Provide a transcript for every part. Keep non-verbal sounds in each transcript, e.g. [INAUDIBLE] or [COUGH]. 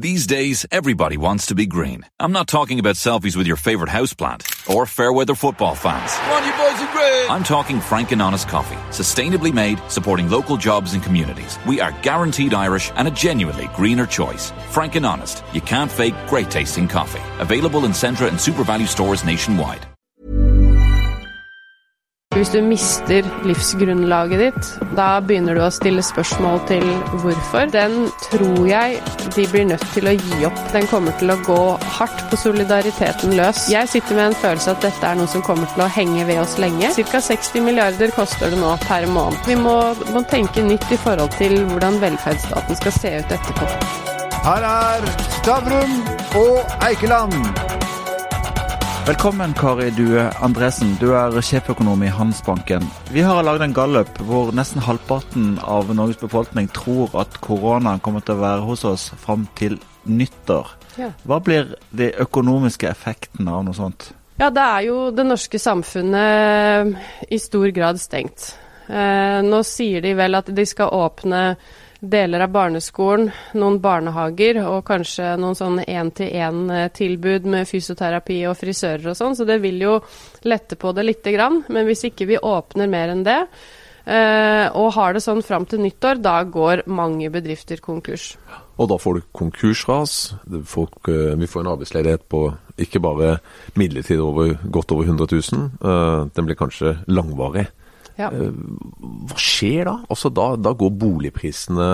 These days, everybody wants to be green. I'm not talking about selfies with your favorite houseplant or fair weather football fans. Come on, you boys are green! I'm talking frank and honest coffee, sustainably made, supporting local jobs and communities. We are guaranteed Irish and a genuinely greener choice. Frank and honest, you can't fake great tasting coffee. Available in Centra and Super Value stores nationwide. Hvis du mister livsgrunnlaget ditt, da begynner du å stille spørsmål til hvorfor. Den tror jeg de blir nødt til å gi opp. Den kommer til å gå hardt på solidariteten løs. Jeg sitter med en følelse at dette er noe som kommer til å henge ved oss lenge. Ca. 60 milliarder koster det nå per måned. Vi må, må tenke nytt i forhold til hvordan velferdsstaten skal se ut etterpå. Her er Stavrum og Eikeland. Velkommen, Kari Due Andresen. Du er sjeføkonom i Handelsbanken. Vi har lagd en gallup hvor nesten halvparten av Norges befolkning tror at koronaen kommer til å være hos oss fram til nyttår. Ja. Hva blir de økonomiske effektene av noe sånt? Ja, det er jo det norske samfunnet i stor grad stengt. Eh, nå sier de vel at de skal åpne deler av barneskolen, noen barnehager og kanskje noen sånn én-til-én-tilbud med fysioterapi og frisører og sånn, så det vil jo lette på det lite grann. Men hvis ikke vi åpner mer enn det, eh, og har det sånn fram til nyttår, da går mange bedrifter konkurs. Og da får du konkursras. Folk, eh, vi får en arbeidsledighet på ikke bare midlertidig over godt over 100 000, eh, den blir kanskje langvarig. Ja. Eh, Hva skjer da? Altså da, da går boligprisene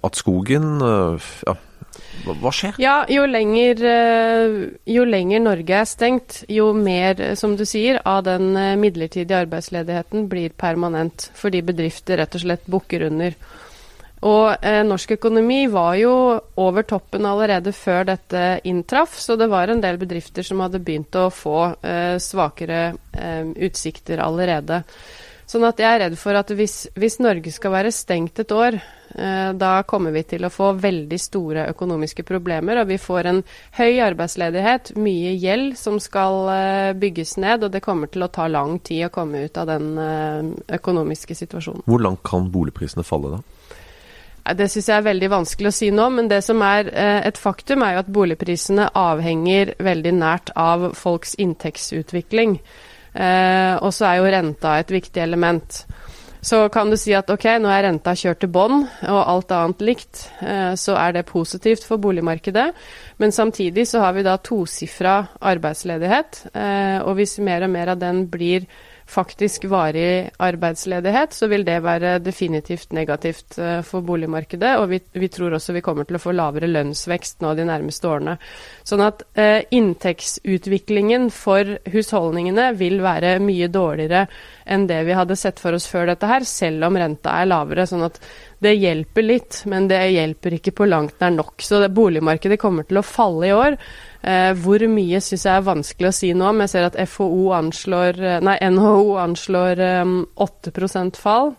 at skogen. eh, Ja, hva, skjer? Ja, jo lenger, eh, jo lenger Norge er stengt, jo mer, eh, som du sier, av den eh, midlertidige arbeidsledigheten blir permanent. Fordi bedrifter rett og slett bukker under. Og eh, norsk økonomi var jo over toppen allerede før dette inntraff, så det var en del bedrifter som hadde begynt å få eh, svakere eh, utsikter allerede. Sånn at jeg er redd for at hvis, hvis Norge skal være stengt et år, eh, da kommer vi til å få veldig store økonomiske problemer. Og vi får en høy arbeidsledighet, mye gjeld som skal eh, bygges ned. Og det kommer til å ta lang tid å komme ut av den eh, økonomiske situasjonen. Hvor langt kan boligprisene falle da? Det syns jeg er veldig vanskelig å si nå, men det som er eh, et faktum, er jo at boligprisene avhenger veldig nært av folks inntektsutvikling. Eh, og så er jo renta et viktig element. Så kan du si at ok, nå er renta kjørt til bånn, og alt annet likt, eh, så er det positivt for boligmarkedet. Men samtidig så har vi da tosifra arbeidsledighet, eh, og hvis mer og mer av den blir faktisk varig arbeidsledighet, så vil det være definitivt negativt eh, for boligmarkedet. Og vi, vi tror også vi kommer til å få lavere lønnsvekst nå de nærmeste årene. Sånn at eh, inntektsutviklingen for husholdningene vil være mye dårligere enn det vi hadde sett for oss før dette her, selv om renta er lavere. sånn at det hjelper litt, men det hjelper ikke på langt nær nok. Så det boligmarkedet kommer til å falle i år. Eh, hvor mye syns jeg er vanskelig å si nå, men jeg ser at FHO anslår, eh, nei, NHO anslår eh, 8% fall.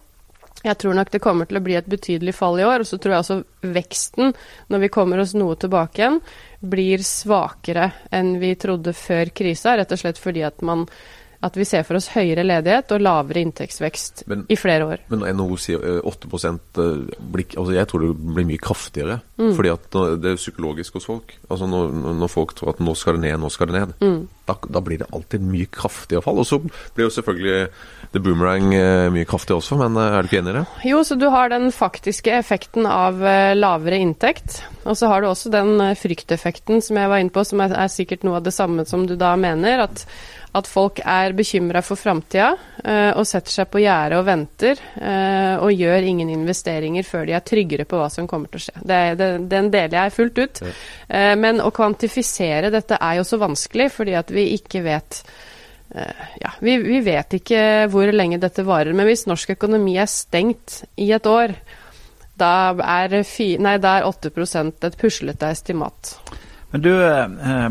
Jeg tror nok det kommer til å bli et betydelig fall i år. Og så tror jeg også veksten, når vi kommer oss noe tilbake igjen, blir svakere enn vi trodde før krisa. Rett og slett fordi at, man, at vi ser for oss høyere ledighet og lavere inntektsvekst Men- i flere år. Men NHO sier eh, 8 eh, blir, altså Jeg tror det blir mye kraftigere. Mm. Fordi at det er psykologisk hos folk. Altså når, når folk tror at nå skal det ned, nå skal det ned. Mm. Da, da blir det alltid mye kraftigere fall. Og så blir jo selvfølgelig The Boomerang eh, mye kraftigere også, men eh, er du ikke enig i det? Jo, så du har den faktiske effekten av eh, lavere inntekt. Og så har du også den eh, frykteffekten som jeg var inne på, som er, er sikkert noe av det samme som du da mener. At, at folk er bekymra for framtida eh, og setter seg på gjerdet og venter. eh, og gjør ingen investeringer før de er tryggere på hva som kommer til å skje. Det, det, den deler jeg fullt ut. Eh, men å kvantifisere dette er jo så vanskelig, fordi at vi ikke vet Eh, ja, vi, vi vet ikke hvor lenge dette varer, men hvis norsk økonomi er stengt i et år, da er, fi, nei, da er 8% et puslete estimat. Men du, eh,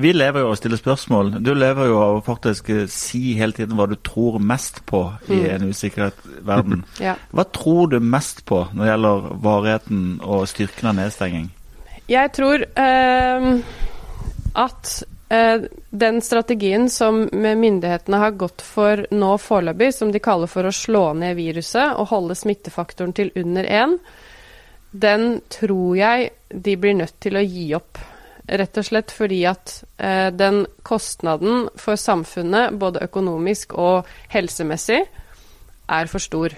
vi lever jo av å stille spørsmål. Du lever jo av å faktisk eh, si hele tiden hva du tror mest på i Mm. en usikker verden. [LAUGHS] Ja. Hva tror du mest på når det gjelder varigheten og styrken av nedstenging? Jeg tror eh, at den strategien som myndighetene har gått for nå foreløpig, som de kaller for å slå ned viruset og holde smittefaktoren til under én, den tror jeg de blir nødt til å gi opp. Rett og slett fordi at eh, den kostnaden for samfunnet, både økonomisk og helsemessig, er for stor.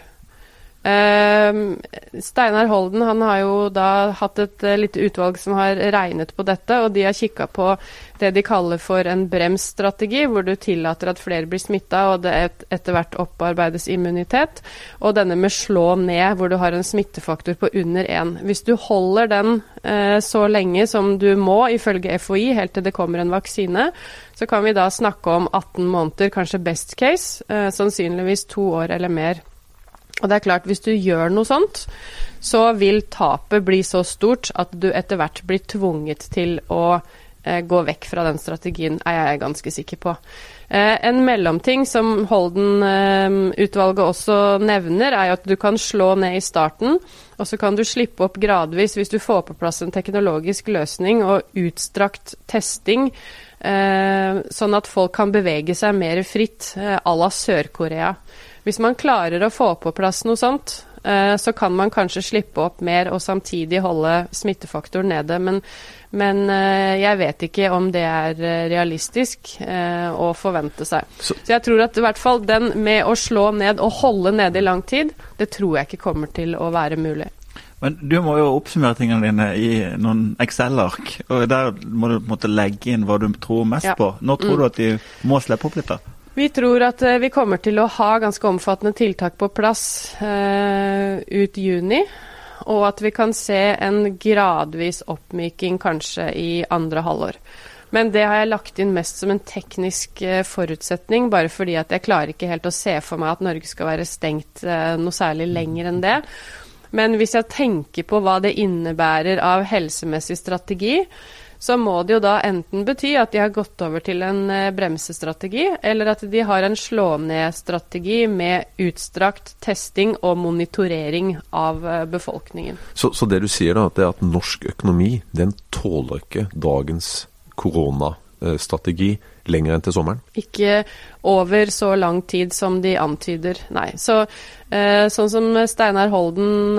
Uh, Steinar Holden han har jo da hatt et uh, lite utvalg som har regnet på dette, og de har kikka på det de kaller for en bremsstrategi, hvor du tillater at flere blir smitta og det etter hvert opparbeides immunitet, og denne med slå ned, hvor du har en smittefaktor på under én. Hvis du holder den eh, så lenge som du må, ifølge FHI, helt til det kommer en vaksine, så kan vi da snakke om 18 måneder, kanskje best case, sannsynligvis to år eller mer. Og det er klart, hvis du gjør noe sånt, så vil tapet bli så stort at du etter hvert blir tvunget til å eh, gå vekk fra den strategien, er jeg ganske sikker på. Eh, en mellomting som Holden-utvalget eh, også nevner, er at du kan slå ned i starten, og så kan du slippe opp gradvis hvis du får på plass en teknologisk løsning og utstrakt testing. Sånn at folk kan bevege seg mer fritt, à la Sør-Korea. Hvis man klarer å få på plass noe sånt, eh, så kan man kanskje slippe opp mer og samtidig holde smittefaktoren nede. Men, men eh, jeg vet ikke om det er eh, realistisk å forvente seg. Så. så jeg tror at i hvert fall den med å slå ned og holde nede i lang tid, det tror jeg ikke kommer til å være mulig. Men du må jo oppsummere tingene dine i noen Excel-ark. og Der må du på en måte legge inn hva du tror mest ja. på. Når tror mm. du at de må slippe opp litt? da? Vi tror at eh, vi kommer til å ha ganske omfattende tiltak på plass eh, ut juni. Og at vi kan se en gradvis oppmyking kanskje i andre halvår. Men det har jeg lagt inn mest som en teknisk uh, forutsetning, bare fordi at jeg klarer ikke helt å se for meg at Norge skal være stengt uh, noe særlig lenger enn det. Men hvis jeg tenker på hva det innebærer av helsemessig strategi, så må det jo da enten bety at de har gått over til en eh, bremsestrategi, eller at de har en slå-ned-strategi med utstrakt testing og monitorering av eh, befolkningen. Så, så, det du sier da, det er at norsk økonomi den tåler ikke dagens koronastrategi lenger enn til sommeren? Ikke over så lang tid som de antyder, nei. Så eh, sånn som Steinar Holden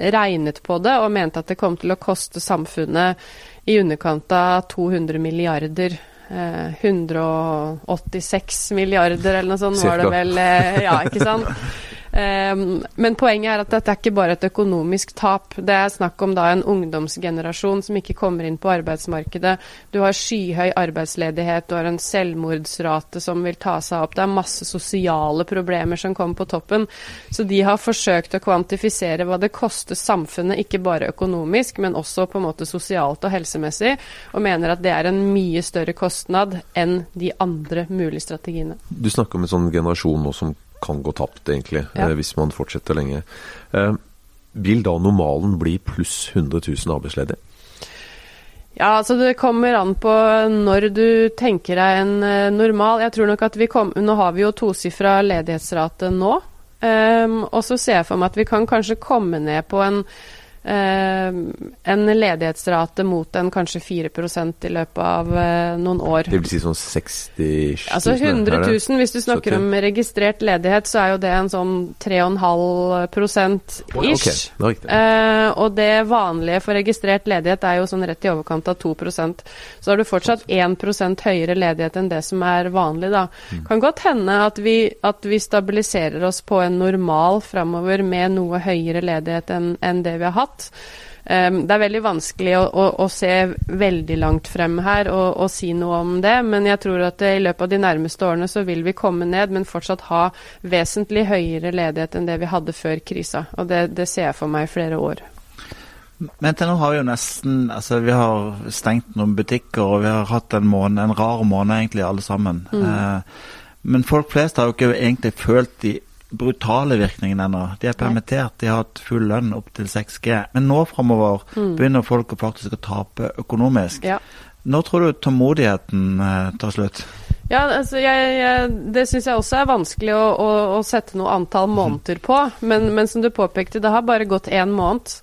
regnet på det og mente at det kom til å koste samfunnet i underkant av 200 milliarder. Eh, 186 milliarder eller noe sånt Cirka. var det vel. Eh, ja, ikke sant. [LAUGHS] Um, men poenget er at dette er ikke bare et økonomisk tap. Det er snakk om da en ungdomsgenerasjon som ikke kommer inn på arbeidsmarkedet. Du har skyhøy arbeidsledighet, du har en selvmordsrate som vil ta seg opp. Det er masse sosiale problemer som kommer på toppen. Så de har forsøkt å kvantifisere hva det koster samfunnet, ikke bare økonomisk, men også på en måte sosialt og helsemessig, og mener at det er en mye større kostnad enn de andre mulige strategiene. Du snakker om en sånn generasjon nå som kan gå tapt, egentlig, ja. Eh, hvis man fortsetter lenge. Eh, vil da normalen bli pluss 100 000 arbeidsledige? Ja, altså Det kommer an på når du tenker deg en uh, normal. Jeg tror nok at vi kom, Nå har vi jo tosifra ledighetsrate nå. Um, og så ser jeg for meg at vi kan kanskje komme ned på en en ledighetsrate mot en kanskje 4% i løpet av uh, noen år. Det vil si sånn 60 000? Altså 100 000. Hvis du snakker 70. om registrert ledighet, så er jo det en sånn 3,5 ish. Okay, uh, og det vanlige for registrert ledighet er jo sånn rett i overkant av 2% Så har du fortsatt 1% høyere ledighet enn det som er vanlig, da. Mm. Kan godt hende at vi, at vi stabiliserer oss på en normal framover med noe høyere ledighet enn, enn det vi har hatt hatt. Um, det er veldig vanskelig å, å, å, se veldig langt frem her og, og, si noe om det, men jeg tror at i løpet av de nærmeste årene så vil vi komme ned, men fortsatt ha vesentlig høyere ledighet enn det vi hadde før krisa. Og det, det ser jeg for meg i flere år. Men til nå har vi jo nesten altså Vi har stengt noen butikker, og vi har hatt en måned, en rar måned egentlig, alle sammen. Mm. Eh, men folk flest har jo ikke egentlig følt de brutale virkningen ennå. De er permittert, de har hatt full lønn opp til 6G. Men nå framover mm. begynner folk faktisk å tape økonomisk. Ja. Når tror du tålmodigheten eh, tar slutt? Ja, altså jeg, jeg, Det syns jeg også er vanskelig å, å, å sette noe antall mhm. måneder på. Men, men, som du påpekte, det har bare gått én måned.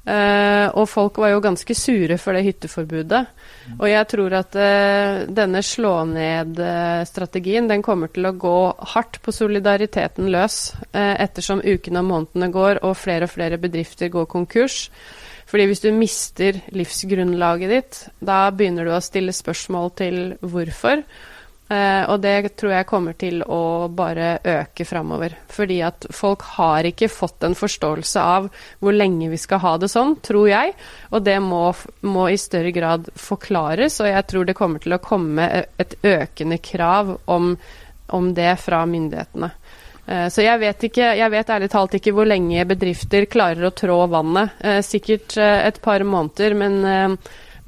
Uh, og folk var jo ganske sure for det hytteforbudet. Og jeg tror at uh, denne slå ned-strategien den kommer til å gå hardt på solidariteten løs uh, ettersom ukene og månedene går og flere og flere bedrifter går konkurs. Fordi hvis du mister livsgrunnlaget ditt, da begynner du å stille spørsmål til hvorfor. Uh, og det tror jeg kommer til å bare øke framover. Fordi at folk har ikke fått en forståelse av hvor lenge vi skal ha det sånn, tror jeg. Og det må, må i større grad forklares, og jeg tror det kommer til å komme et økende krav om, om det fra myndighetene. Uh, så jeg vet, ikke, jeg vet ærlig talt ikke hvor lenge bedrifter klarer å trå vannet. Uh, sikkert et par måneder, men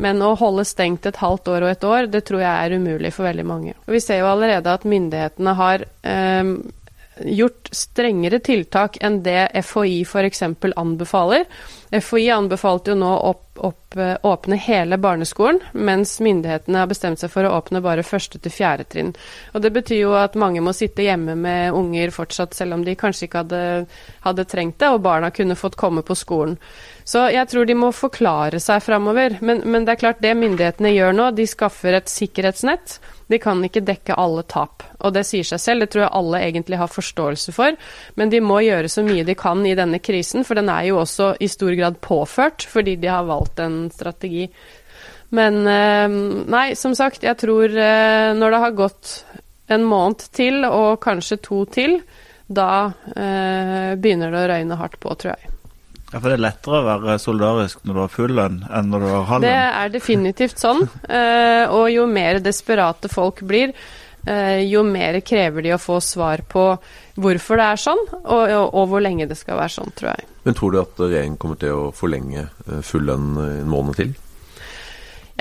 men å holde stengt et halvt år og et år, det tror jeg er umulig for veldig mange. Og vi ser jo allerede at myndighetene har eh, gjort strengere tiltak enn det FHI f.eks. anbefaler. FHI anbefalte jo nå å eh, åpne hele barneskolen, mens myndighetene har bestemt seg for å åpne bare første til fjerde trinn. Og Det betyr jo at mange må sitte hjemme med unger fortsatt, selv om de kanskje ikke hadde, hadde trengt det, og barna kunne fått komme på skolen. Så jeg tror de må forklare seg framover. Men, men, det er klart, det myndighetene gjør nå, de skaffer et sikkerhetsnett. De kan ikke dekke alle tap. Og det sier seg selv, det tror jeg alle egentlig har forståelse for. Men de må gjøre så mye de kan i denne krisen, for den er jo også i stor grad påført fordi de har valgt en strategi. Men eh, nei, som sagt, jeg tror eh, når det har gått en måned til, og kanskje to til, da eh, begynner det å røyne hardt på, tror jeg. Ja, For det er lettere å være solidarisk når du har full lønn, enn når du har halv lønn? Det er definitivt sånn. Uh, [LAUGHS] og jo mer desperate folk blir, uh, jo mer krever de å få svar på hvorfor det er sånn, og, og, og, hvor lenge det skal være sånn, tror jeg. Men tror du at regjeringen kommer til å forlenge eh, full lønn en måned til?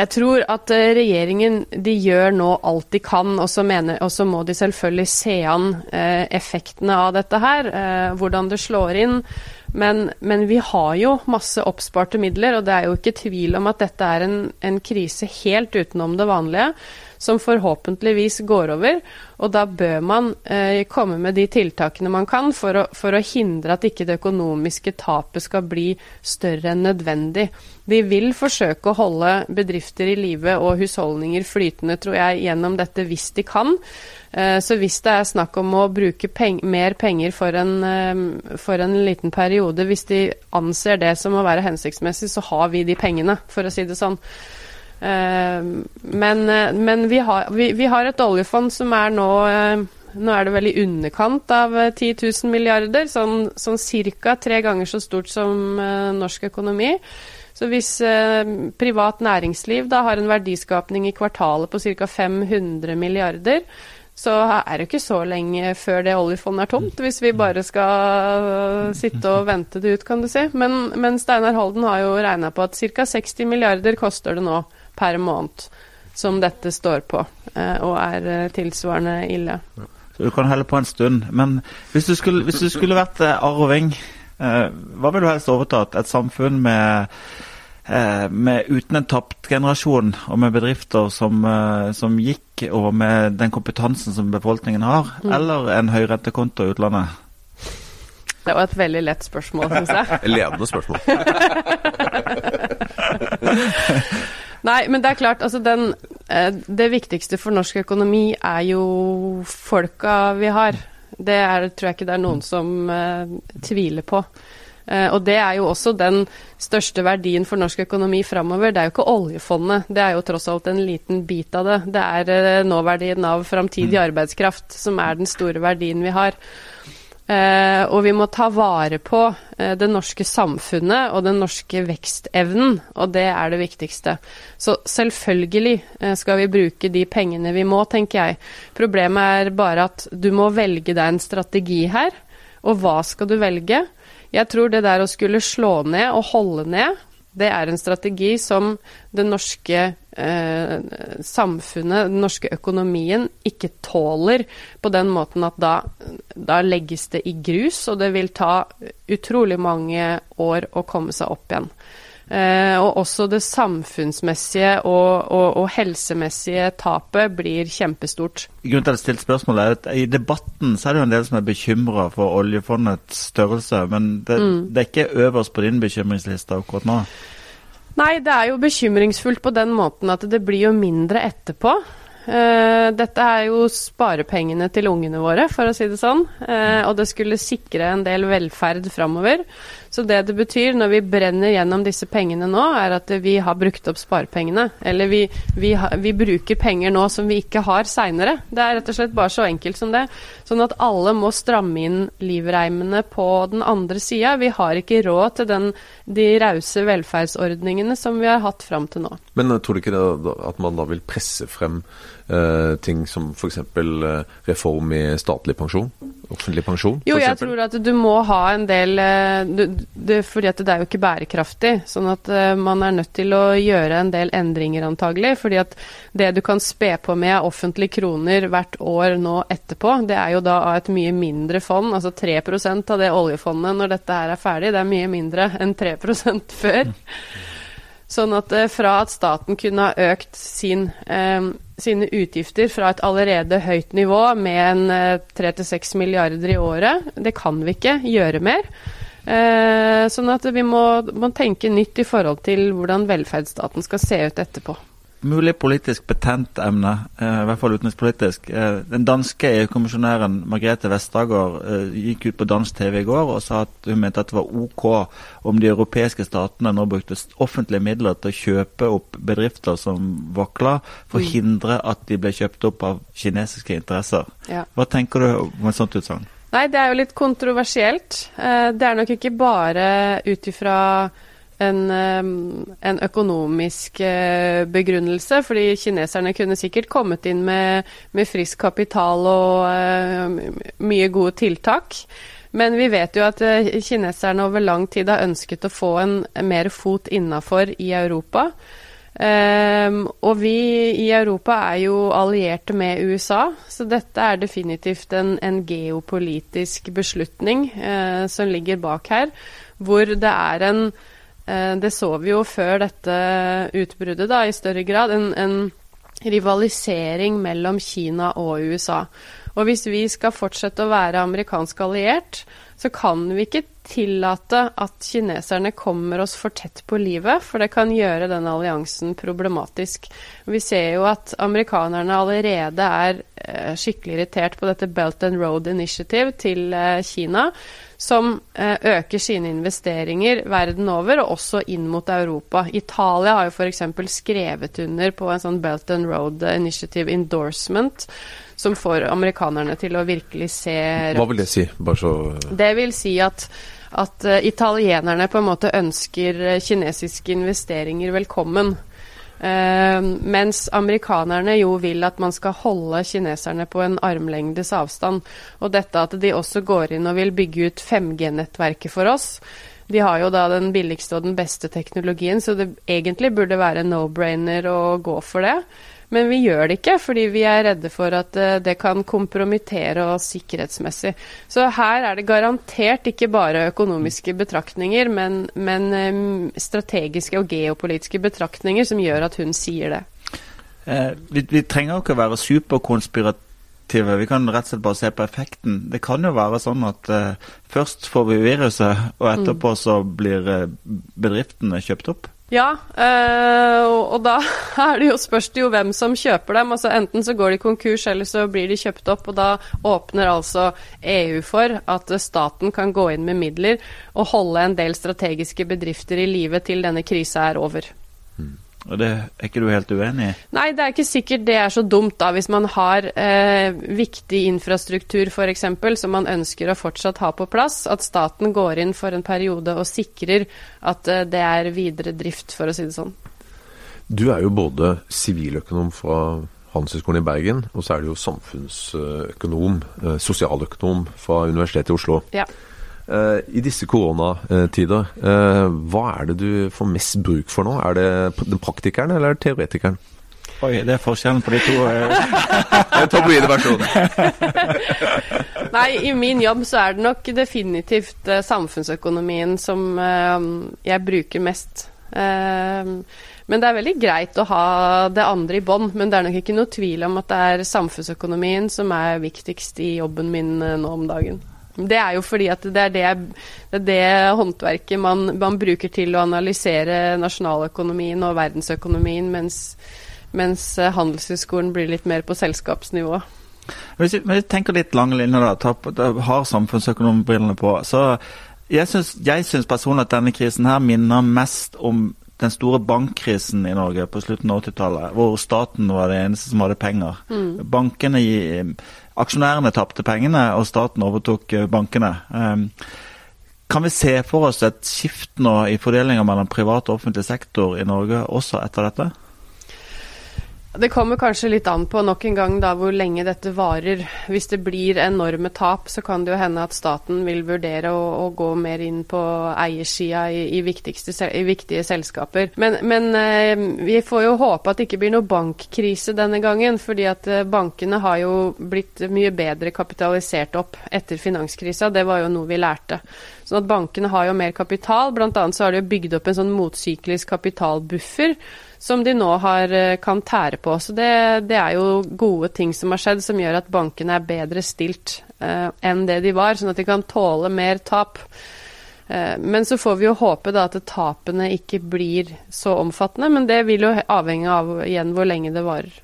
Jeg tror at regjeringen de gjør nå alt de kan, og så, mener, og så må de selvfølgelig se an eh, effektene av dette her. Eh, hvordan det slår inn. Men, men, vi har jo masse oppsparte midler, og det er jo ikke tvil om at dette er en, en krise helt utenom det vanlige, som forhåpentligvis går over. Og da bør man eh, komme med de tiltakene man kan for å, for å, hindre at ikke det økonomiske tapet skal bli større enn nødvendig. De vil forsøke å holde bedrifter i live og husholdninger flytende, tror jeg, gjennom dette hvis de kan. Eh, så hvis det er snakk om å bruke peng mer penger for en, eh, for en, liten periode, hvis de anser det som å være hensiktsmessig, så har vi de pengene, for å si det sånn. Eh, men, men vi, har, vi, vi, har, et oljefond som er nå Nå er det vel i underkant av 10 000 milliarder, sånn, sånn ca. tre ganger så stort som norsk økonomi. Så hvis eh, privat næringsliv da har en verdiskapning i kvartalet på ca. 500 milliarder, så er det ikke så lenge før det oljefondet er tomt, hvis vi bare skal sitte og vente det ut, kan du si. Men, men Steinar Holden har jo regna på at ca. 60 milliarder koster det nå per måned som dette står på, eh, og er eh, tilsvarende ille. Så du kan helle på en stund. Men hvis du skulle, hvis du skulle vært eh, arving, hva ville du helst overtatt? Et samfunn med Eh, med, uten en tapt generasjon, og med bedrifter som, eh, som, gikk, og med den kompetansen som befolkningen har, mm. eller en høyrentekonto i utlandet? Det var et veldig lett spørsmål, syns jeg. [LAUGHS] Ledende spørsmål. [LAUGHS] Nei, men det er klart, altså den eh, Det viktigste for norsk økonomi er jo folka vi har. Det er, tror jeg ikke det er noen som uh, tviler på. Uh, og det er jo også den største verdien for norsk økonomi framover. Det er jo ikke oljefondet, det er jo tross alt en liten bit av det. Det er uh, nåverdien av framtidig mm. arbeidskraft som er den store verdien vi har. Uh, og vi må ta vare på det norske samfunnet og den norske vekstevnen, og det er det viktigste. Så selvfølgelig skal vi bruke de pengene vi må, tenker jeg. Problemet er bare at du må velge deg en strategi her. Og hva skal du velge? Jeg tror det der å skulle slå ned og holde ned, det er en strategi som det norske eh, samfunnet, den norske økonomien, ikke tåler på den måten at da, da, legges det i grus, og det vil ta utrolig mange år å komme seg opp igjen. Eh, og også det samfunnsmessige og, og, og, helsemessige tapet blir kjempestort. Grunnen til at jeg stilte spørsmålet er at I debatten så er det jo en del som er bekymra for oljefondets størrelse, men det, mm. det er ikke øverst på din bekymringsliste akkurat nå? Nei, det er jo bekymringsfullt på den måten at det blir jo mindre etterpå. Uh, dette er jo sparepengene til ungene våre, for å si det sånn. Uh, og det skulle sikre en del velferd framover. Så det det betyr når vi brenner gjennom disse pengene nå, er at vi har brukt opp sparepengene. Eller vi, vi, vi bruker penger nå som vi ikke har seinere. Det er rett og slett bare så enkelt som det. Sånn at alle må stramme inn livreimene på den andre sida. Vi har ikke råd til den, de rause velferdsordningene som vi har hatt fram til nå. Men tror du ikke det, at man da vil presse frem uh, ting som f.eks. Uh, eh, reform i statlig pensjon? Offentlig pensjon? Jo, jeg tror at du må ha en del uh, du, det, Fordi at det er jo ikke bærekraftig. Sånn at uh, man er nødt til å gjøre en del endringer, antagelig. Fordi at det du kan spe på med av offentlige kroner hvert år nå etterpå, det er jo da av et mye mindre fond. Altså 3% av det oljefondet når dette her er ferdig. Det er mye mindre enn 3% før. Sånn at fra at staten kunne ha økt sin um, sine utgifter fra et allerede høyt nivå med en 3-6 eh, milliarder i året. Det kan vi ikke gjøre mer. Eh, sånn at vi må, må tenke nytt i forhold til hvordan velferdsstaten skal se ut etterpå mulig politisk betent emne, eh, i hvert fall utenrikspolitisk. Eh, den danske EU-kommisjonæren Margrethe Vestager eh, gikk ut på dansk TV i går og sa at hun mente at det var OK om de europeiske statene nå brukte offentlige midler til å kjøpe opp bedrifter som vakla, for å hindre at de ble kjøpt opp av kinesiske interesser. Hva tenker du om et sånt utsagn? Nei, Det er jo litt kontroversielt. Det er nok ikke bare ut ifra en, en, økonomisk eh, begrunnelse, fordi kineserne kunne sikkert kommet inn med, med frisk kapital og uh, mye gode tiltak. Men vi vet jo at uh, kineserne over lang tid har ønsket å få en, mer fot innafor i Europa. Um, og vi i Europa er jo allierte med USA, så dette er definitivt en, en geopolitisk beslutning uh, som ligger bak her, hvor det er en Eh, det så vi jo før dette utbruddet, da, i større grad. En, en, rivalisering mellom Kina og USA. Og hvis vi skal fortsette å være amerikansk alliert, så kan vi ikke tillate at kineserne kommer oss for tett på livet, for det kan gjøre den alliansen problematisk. Vi ser jo at amerikanerne allerede er eh, skikkelig irritert på dette Belt and Road Initiative til eh, Kina, som eh, øker sine investeringer verden over, og også inn mot Europa. Italia har jo f.eks. skrevet under på en sånn Belt and Road Initiative endorsement, som får amerikanerne til å virkelig se Hva vil det si? Bare så Det vil si at at uh, italienerne på en måte ønsker kinesiske investeringer velkommen. Uh, mens amerikanerne jo vil at man skal holde kineserne på en armlengdes avstand. Og dette at de også går inn og vil bygge ut 5G-nettverket for oss. De har jo da den billigste og den beste teknologien, så det egentlig burde være no-brainer å gå for det. Men vi gjør det ikke, fordi vi er redde for at eh, det kan kompromittere oss sikkerhetsmessig. Så her er det garantert ikke bare økonomiske betraktninger, men, men eh, strategiske og geopolitiske betraktninger som gjør at hun sier det. Eh, vi, vi, trenger ikke å være superkonspirative. Vi kan rett og slett bare se på effekten. Det kan jo være sånn at eh, først får vi viruset, og etterpå så blir eh, bedriftene kjøpt opp. Ja, øh, og da [LAUGHS] er det jo, spørs det jo hvem som kjøper dem. Altså Enten så går de konkurs, eller så blir de kjøpt opp. Og da åpner altså EU for at staten kan gå inn med midler og holde en del strategiske bedrifter i live til denne krisa er over. Og det er ikke du helt uenig i? Nei, det er ikke sikkert det er så dumt, da. Hvis man har eh, viktig infrastruktur f.eks. som man ønsker å fortsatt ha på plass, at staten går inn for en periode og sikrer at eh, det er videre drift, for å si det sånn. Du er jo både siviløkonom fra Handelshøyskolen i Bergen, og så er du jo samfunnsøkonom, eh, sosialøkonom fra Universitetet i Oslo. Ja. Eh, I disse koronatider, eh, hva er det du får mest bruk for nå? Er det den praktikeren eller teoretikeren? Oi, det er forskjellen på de to. [LAUGHS] Den tabloide versjonen. [LAUGHS] Nei, i min jobb så er det nok definitivt samfunnsøkonomien som jeg bruker mest. Eh, men det er veldig greit å ha det andre i bånd, Men det er nok ikke noe tvil om at det er samfunnsøkonomien som er viktigst i jobben min eh, nå om dagen. Det er jo fordi at det er det, det, er det håndverket man, man, bruker til å analysere nasjonaløkonomien og verdensøkonomien, mens, mens eh, Handelshøyskolen blir litt mer på selskapsnivå. Hvis vi tenker litt lange linjer, da, har samfunnsøkonombrillene på. så Jeg syns personlig at denne krisen her minner mest om den store bankkrisen i Norge på slutten av 80-tallet, hvor staten var det eneste som hadde penger. Mm. Bankene, Aksjonærene tapte pengene, og staten overtok eh, bankene. Um, kan vi se for oss et skift nå i fordelinga mellom privat og offentlig sektor i Norge også etter dette? Det kommer kanskje litt an på nok en gang da hvor lenge dette varer. Hvis det blir enorme tap, så kan det jo hende at staten vil vurdere å, å gå mer inn på eiersida i, i, i, viktige selskaper. Men, men eh, vi får jo håpe at det ikke blir noe bankkrise denne gangen. fordi at eh, bankene har jo blitt mye bedre kapitalisert opp etter finanskrisa. Det var jo noe vi lærte. Sånn at bankene har jo mer kapital. Blant annet så har de bygd opp en sånn motsyklisk kapitalbuffer som de nå har, eh, kan tære på. Så det, det, er jo gode ting som har skjedd, som gjør at bankene er bedre stilt eh, enn det de var, sånn at de kan tåle mer tap. Eh, men så får vi jo håpe da at tapene ikke blir så omfattende, men det vil jo avhenge av igjen hvor lenge det varer.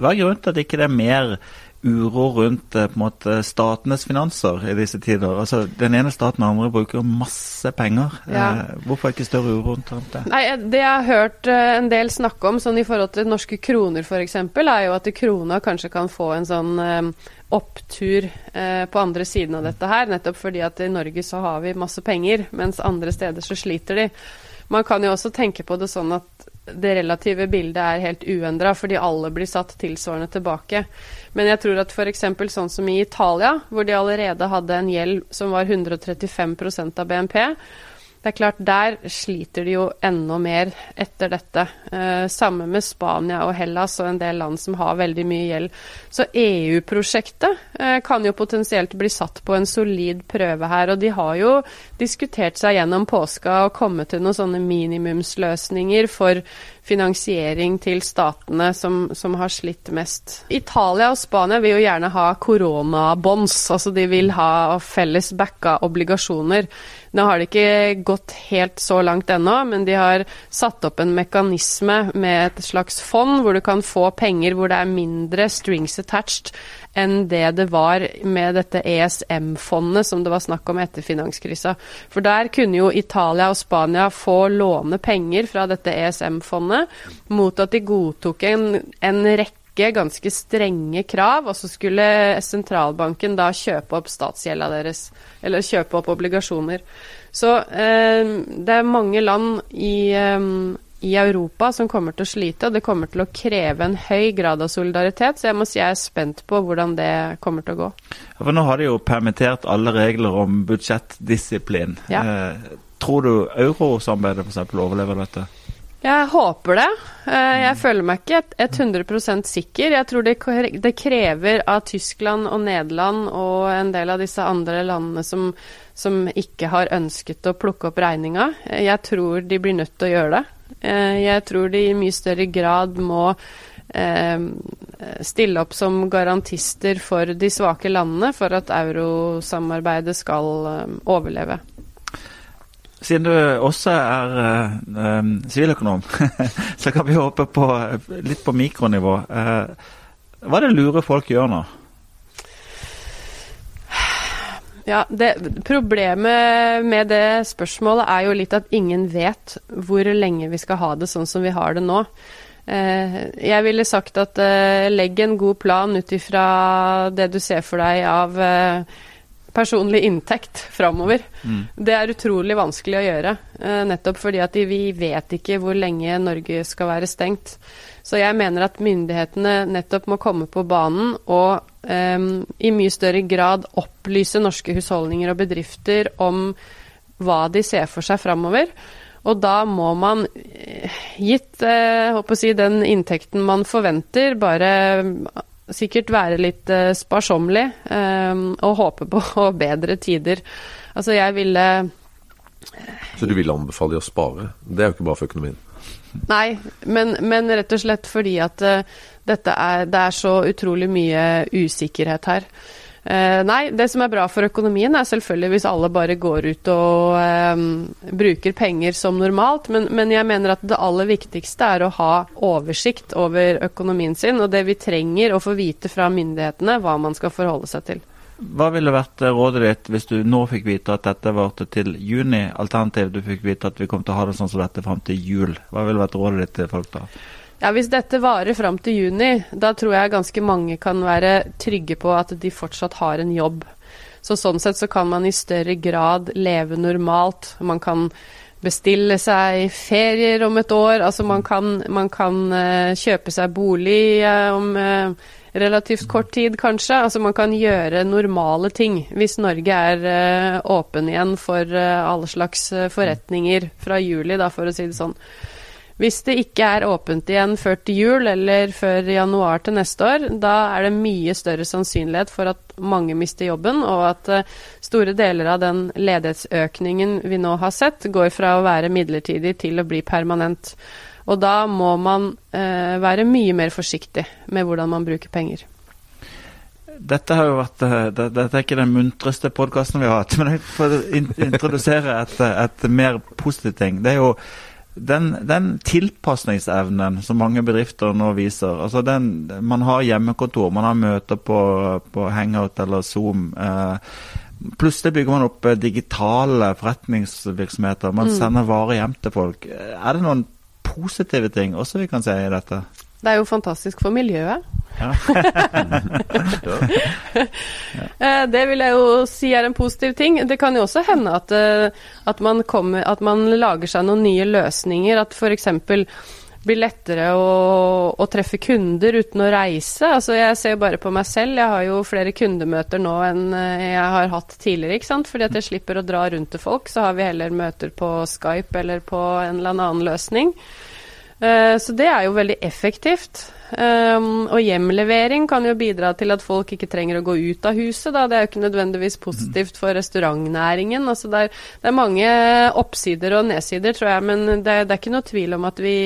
Hva er grunnen til at ikke det ikke er mer uro rundt eh, måte, statenes finanser i disse tider. Altså, Den ene staten og den andre bruker masse penger. Ja. Eh, hvorfor ikke større uro rundt det? Nei, Det jeg har hørt eh, en del snakke om sånn i forhold til norske kroner f.eks., er jo at krona kanskje kan få en sånn eh, opptur eh, på andre siden av dette her. Nettopp fordi at i Norge så har vi masse penger, mens andre steder så sliter de. Man kan jo også tenke på det sånn at det relative bildet er helt uendra, fordi alle blir satt tilsvarende tilbake. Men jeg tror at f.eks. sånn som i Italia, hvor de allerede hadde en gjeld som var 135% av BNP, det er klart, der sliter de jo enda mer etter dette. Eh, samme med Spania og Hellas og en del land som har veldig mye gjeld. Så EU-prosjektet eh, kan jo potensielt bli satt på en solid prøve her. Og de har jo diskutert seg gjennom påska og kommet til noen sånne minimumsløsninger for finansiering til statene som, som, har slitt mest. Italia og Spania vil jo gjerne ha koronabonds, altså de vil ha felles backa obligasjoner. Nå har det ikke gått helt så langt ennå, men de har satt opp en mekanisme med et slags fond hvor du kan få penger hvor det er mindre strings attached enn det det var med dette ESM-fondet som det var snakk om etter finanskrisa. For der kunne jo Italia og Spania få låne penger fra dette ESM-fondet mot at de godtok en, en rekke ganske strenge krav, og så skulle sentralbanken da kjøpe opp statsgjelda deres, eller kjøpe opp obligasjoner. Så eh, det er mange land i eh, i Europa som kommer til å slite, og det kommer til å kreve en høy grad av solidaritet. Så jeg må si jeg er spent på hvordan det kommer til å gå. For Nå har de jo permittert alle regler om budsjettdisiplin. Ja. Eh, tror du eurosamarbeidet f.eks. overlever dette? Jeg håper det. Eh, jeg føler meg ikke 100% sikker. Jeg tror det krever av Tyskland og Nederland og en del av disse andre landene som, som ikke har ønsket å plukke opp regninga. Jeg tror de blir nødt til å gjøre det. Eh, jeg tror de i mye større grad må eh, stille opp som garantister for de svake landene for at eurosamarbeidet skal eh, overleve. Siden du også er siviløkonom, [LAUGHS] så kan vi håpe på litt på mikronivå. hva er det lure folk gjør nå? Ja, det, Problemet med det spørsmålet er jo litt at ingen vet hvor lenge vi skal ha det sånn som vi har det nå. Eh, jeg ville sagt at eh, legg en god plan ut ifra det du ser for deg av eh, personlig inntekt framover. Mm. Det er utrolig vanskelig å gjøre, eh, nettopp fordi at vi vet ikke hvor lenge Norge skal være stengt. Så jeg mener at myndighetene nettopp må komme på banen og um, i mye større grad opplyse norske husholdninger og bedrifter om hva de ser for seg framover. Og da må man, eh, gitt eh, si, den inntekten man forventer, bare sikkert være litt eh, sparsommelig eh, og håpe på [LAUGHS] bedre tider. Altså jeg ville Så du vil anbefale de å spare? Det er jo ikke bra for økonomien. Nei, men, men rett og slett fordi at uh, dette er, det er så utrolig mye usikkerhet her. Uh, nei, det som er bra for økonomien er selvfølgelig hvis alle bare går ut og uh, bruker penger som normalt, men, men, jeg mener at det aller viktigste er å ha oversikt over økonomien sin, og det vi trenger å få vite fra myndighetene hva man skal forholde seg til. Hva ville vært rådet ditt hvis du nå fikk vite at dette varte til juni, alternativt du fikk vite at vi kom til å ha det sånn som dette fram til jul? Hva ville vært rådet ditt til folk da? Ja, Hvis dette varer fram til juni, da tror jeg ganske mange kan være trygge på at de fortsatt har en jobb. Så Sånn sett så kan man i større grad leve normalt. Man kan bestille seg ferier om et år. Altså man kan, man kan uh, kjøpe seg bolig uh, om uh, relativt kort tid, kanskje. Altså man kan gjøre normale ting hvis Norge er åpen igjen for alle slags forretninger fra juli, da, for å si det sånn. Hvis det ikke er åpent igjen før til jul eller før januar til neste år, da er det mye større sannsynlighet for at mange mister jobben, og at store deler av den ledighetsøkningen vi nå har sett, går fra å være midlertidig til å bli permanent. Og da må man eh, være mye mer forsiktig med hvordan man bruker penger. Dette har jo vært, eh, det, dette er ikke den muntreste podkasten vi har hatt, [LAUGHS] men jeg får introdusere et, et, mer positivt ting. Det er jo den, den tilpasningsevnen som mange bedrifter nå viser. altså den, Man har hjemmekontor, man har møter på, på Hangout eller Zoom. Eh, Plutselig bygger man opp digitale forretningsvirksomheter. Man mm. sender varer hjem til folk. Er det noen positive ting også vi kan si i dette? Det er jo fantastisk for miljøet. [LAUGHS] Eh, det vil jeg jo si er en positiv ting. Det kan jo også hende at, eh, at, man, kommer, at man, lager seg noen nye løsninger. At f.eks. blir lettere å, å, treffe kunder uten å reise. Altså jeg ser jo bare på meg selv. Jeg har jo flere kundemøter nå enn eh, jeg har hatt tidligere. ikke sant? Fordi at jeg slipper å dra rundt til folk. Så har vi heller møter på Skype eller på en eller annen løsning. Så det er jo veldig effektivt. Um, og hjemlevering kan jo bidra til at folk ikke trenger å gå ut av huset. Da. Det er jo ikke nødvendigvis positivt for restaurantnæringen. Altså det, er, det, er, mange oppsider og nedsider, tror jeg, men det, det, er ikke noe tvil om at vi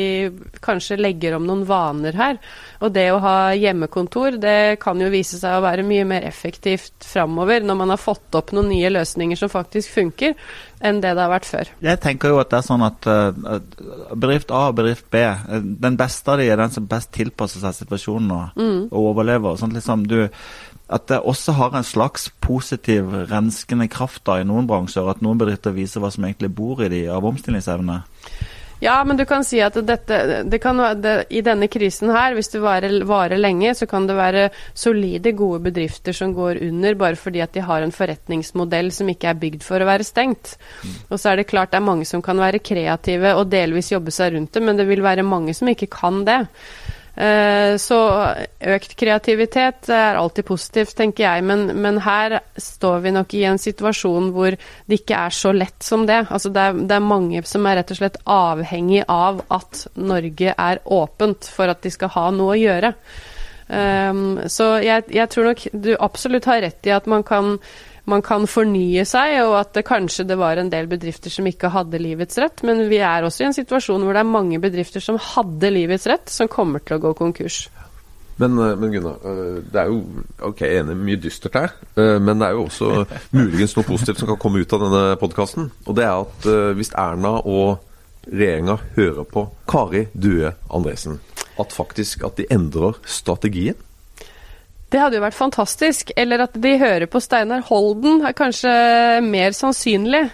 kanskje legger om noen vaner her. Og det å ha hjemmekontor, det kan jo vise seg å være mye mer effektivt framover, når man har fått opp noen nye løsninger som faktisk funker, enn det det har vært før. Jeg tenker jo at det er sånn at uh, bedrift A og bedrift B, uh, den beste av de er den som best tilpasser seg situasjonen og, mm. og overlever. Sånn liksom du at det også har en slags positiv renskende kraft da i noen bransjer. At noen bedrifter viser hva som egentlig bor i de av omstillingsevne. Ja, men du kan si at dette det kan, det, I denne krisen her, hvis det varer, varer, lenge, så kan det være solide, gode bedrifter som går under bare fordi at de har en forretningsmodell som ikke er bygd for å være stengt. Og så er det klart det er mange som kan være kreative og delvis jobbe seg rundt det, men det vil være mange som ikke kan det. Eh, så økt kreativitet er alltid positivt, tenker jeg, men, men, her står vi nok i en situasjon hvor det ikke er så lett som det. Altså det er, det er mange som er rett og slett avhengig av at Norge er åpent for at de skal ha noe å gjøre. Um, så jeg, jeg tror nok du absolutt har rett i at man kan man kan fornye seg, og at det kanskje det var en del bedrifter som ikke hadde livets rett. Men vi er også i en situasjon hvor det er mange bedrifter som hadde livets rett, som kommer til å gå konkurs. Men, eh, men Gunnar, eh, det er jo ok, jeg enig mye dystert her. Eh, men det er jo også muligens noe positivt som kan komme ut av denne podkasten. Og det er at hvis Erna og regjeringa hører på Kari Due Andresen, at faktisk at de endrer strategien det hadde jo vært fantastisk. Eller at de hører på Steinar Holden, er kanskje mer sannsynlig.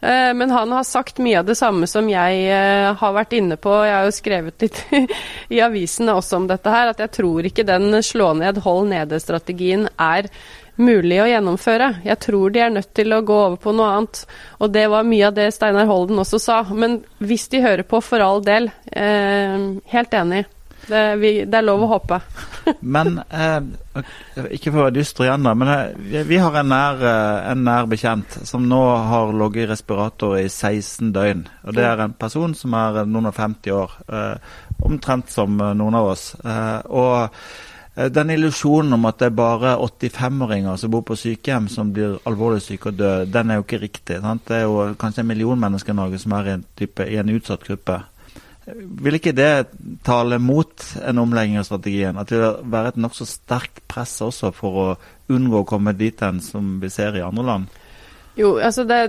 Eh, men han har sagt mye av det samme som jeg eh, har vært inne på. Jeg har jo skrevet litt [LAUGHS] i avisene også om dette her, at jeg tror ikke den slå ned, hold nede-strategien er mulig å gjennomføre. Jeg tror de er nødt til å gå over på noe annet. Og det var mye av det Steinar Holden også sa. Men hvis de hører på, for all del. Eh, helt enig. Det, vi, det, er lov å håpe. [LAUGHS] men eh, Ikke for å være dyster igjen, da, men eh, vi har en nær, eh, en nær, bekjent som nå har ligget i respirator i 16 døgn. Og Det er en person som er noen og 50 år. Eh, omtrent som noen av oss. Eh, og Eh, den illusjonen om at det er bare 85-åringer som bor på sykehjem som blir alvorlig syke og døde, den er jo ikke riktig. Sant? Det er jo kanskje en million mennesker i Norge som er i en, type, i en utsatt gruppe. Vil ikke det tale mot en omlegging av strategien? At det vil være et nokså sterkt press også for å unngå å komme dit hen som vi ser i andre land? Jo, altså det,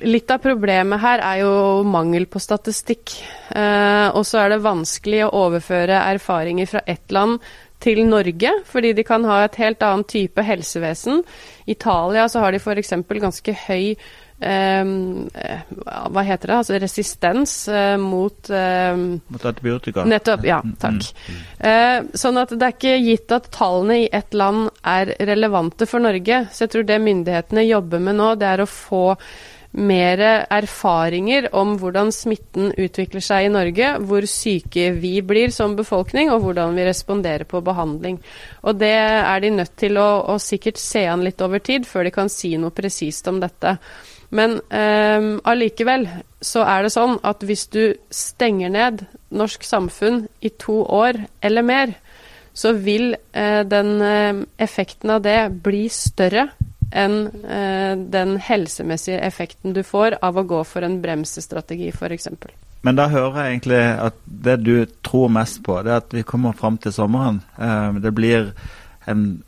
Litt av problemet her er jo mangel på statistikk. Eh, og så er det vanskelig å overføre erfaringer fra ett land til Norge, fordi de kan ha et helt annet type helsevesen. I Italia så har de f.eks. ganske høy hva heter det? Altså resistens uh, mot um, Mot antibiotika? Nettopp. Ja, mm, takk. Mm, mm. Uh, sånn at det er ikke gitt at tallene i ett land er relevante for Norge. Så jeg tror det myndighetene jobber med nå, det er å få mer erfaringer om hvordan smitten utvikler seg i Norge, hvor syke vi blir som befolkning, og hvordan vi responderer på behandling. Og det er de nødt til å, å sikkert se an litt over tid, før de kan si noe presist om dette. Men allikevel så er det sånn at hvis du stenger ned norsk samfunn i to år eller mer, så vil uh, den uh, effekten av det bli større enn uh, den helsemessige effekten du får av å gå for en bremsestrategi, f.eks. Men da hører jeg egentlig at det du tror mest på, det er at vi kommer fram til sommeren. Det blir en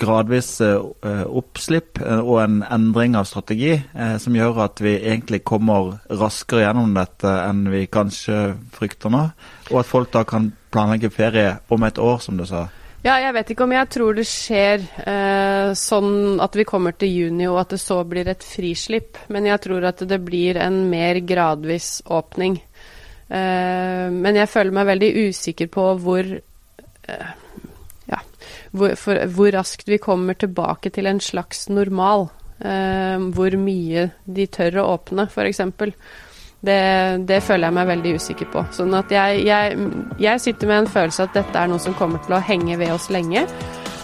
gradvis uh, oppslipp uh, og en endring av strategi uh, som gjør at vi egentlig kommer raskere gjennom dette enn vi kanskje frykter nå. Og at folk da kan planlegge ferie om et år, som du sa. Ja, jeg vet ikke om jeg tror det skjer eh, sånn at vi kommer til juni og at det så blir et frislipp. Men jeg tror at det blir en mer gradvis åpning. Eh, men jeg føler meg veldig usikker på hvor eh, hvor, for, hvor, raskt vi kommer tilbake til en slags normal. Eh, hvor mye de tør å åpne, f.eks. Det, det, føler jeg meg veldig usikker på. Sånn at jeg, jeg, jeg, sitter med en følelse at dette er noe som kommer til å henge ved oss lenge.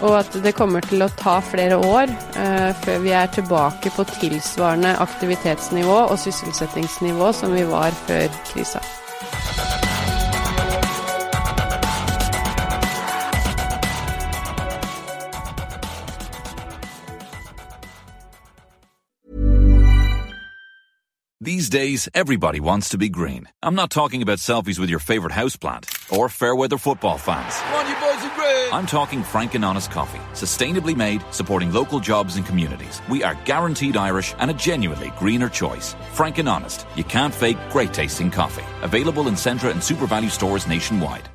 Og at det kommer til å ta flere år uh, før vi er tilbake på tilsvarende aktivitetsnivå og sysselsettingsnivå som vi var før krisa. These days, everybody wants to be green. I'm not talking about selfies with your favorite houseplant or fair weather football fans. Come on, you boys are green! I'm talking frank and honest coffee, sustainably made, supporting local jobs and communities. We are guaranteed Irish and a genuinely greener choice. Frank and honest, you can't fake great tasting coffee. Available in Centra and Super Value stores nationwide.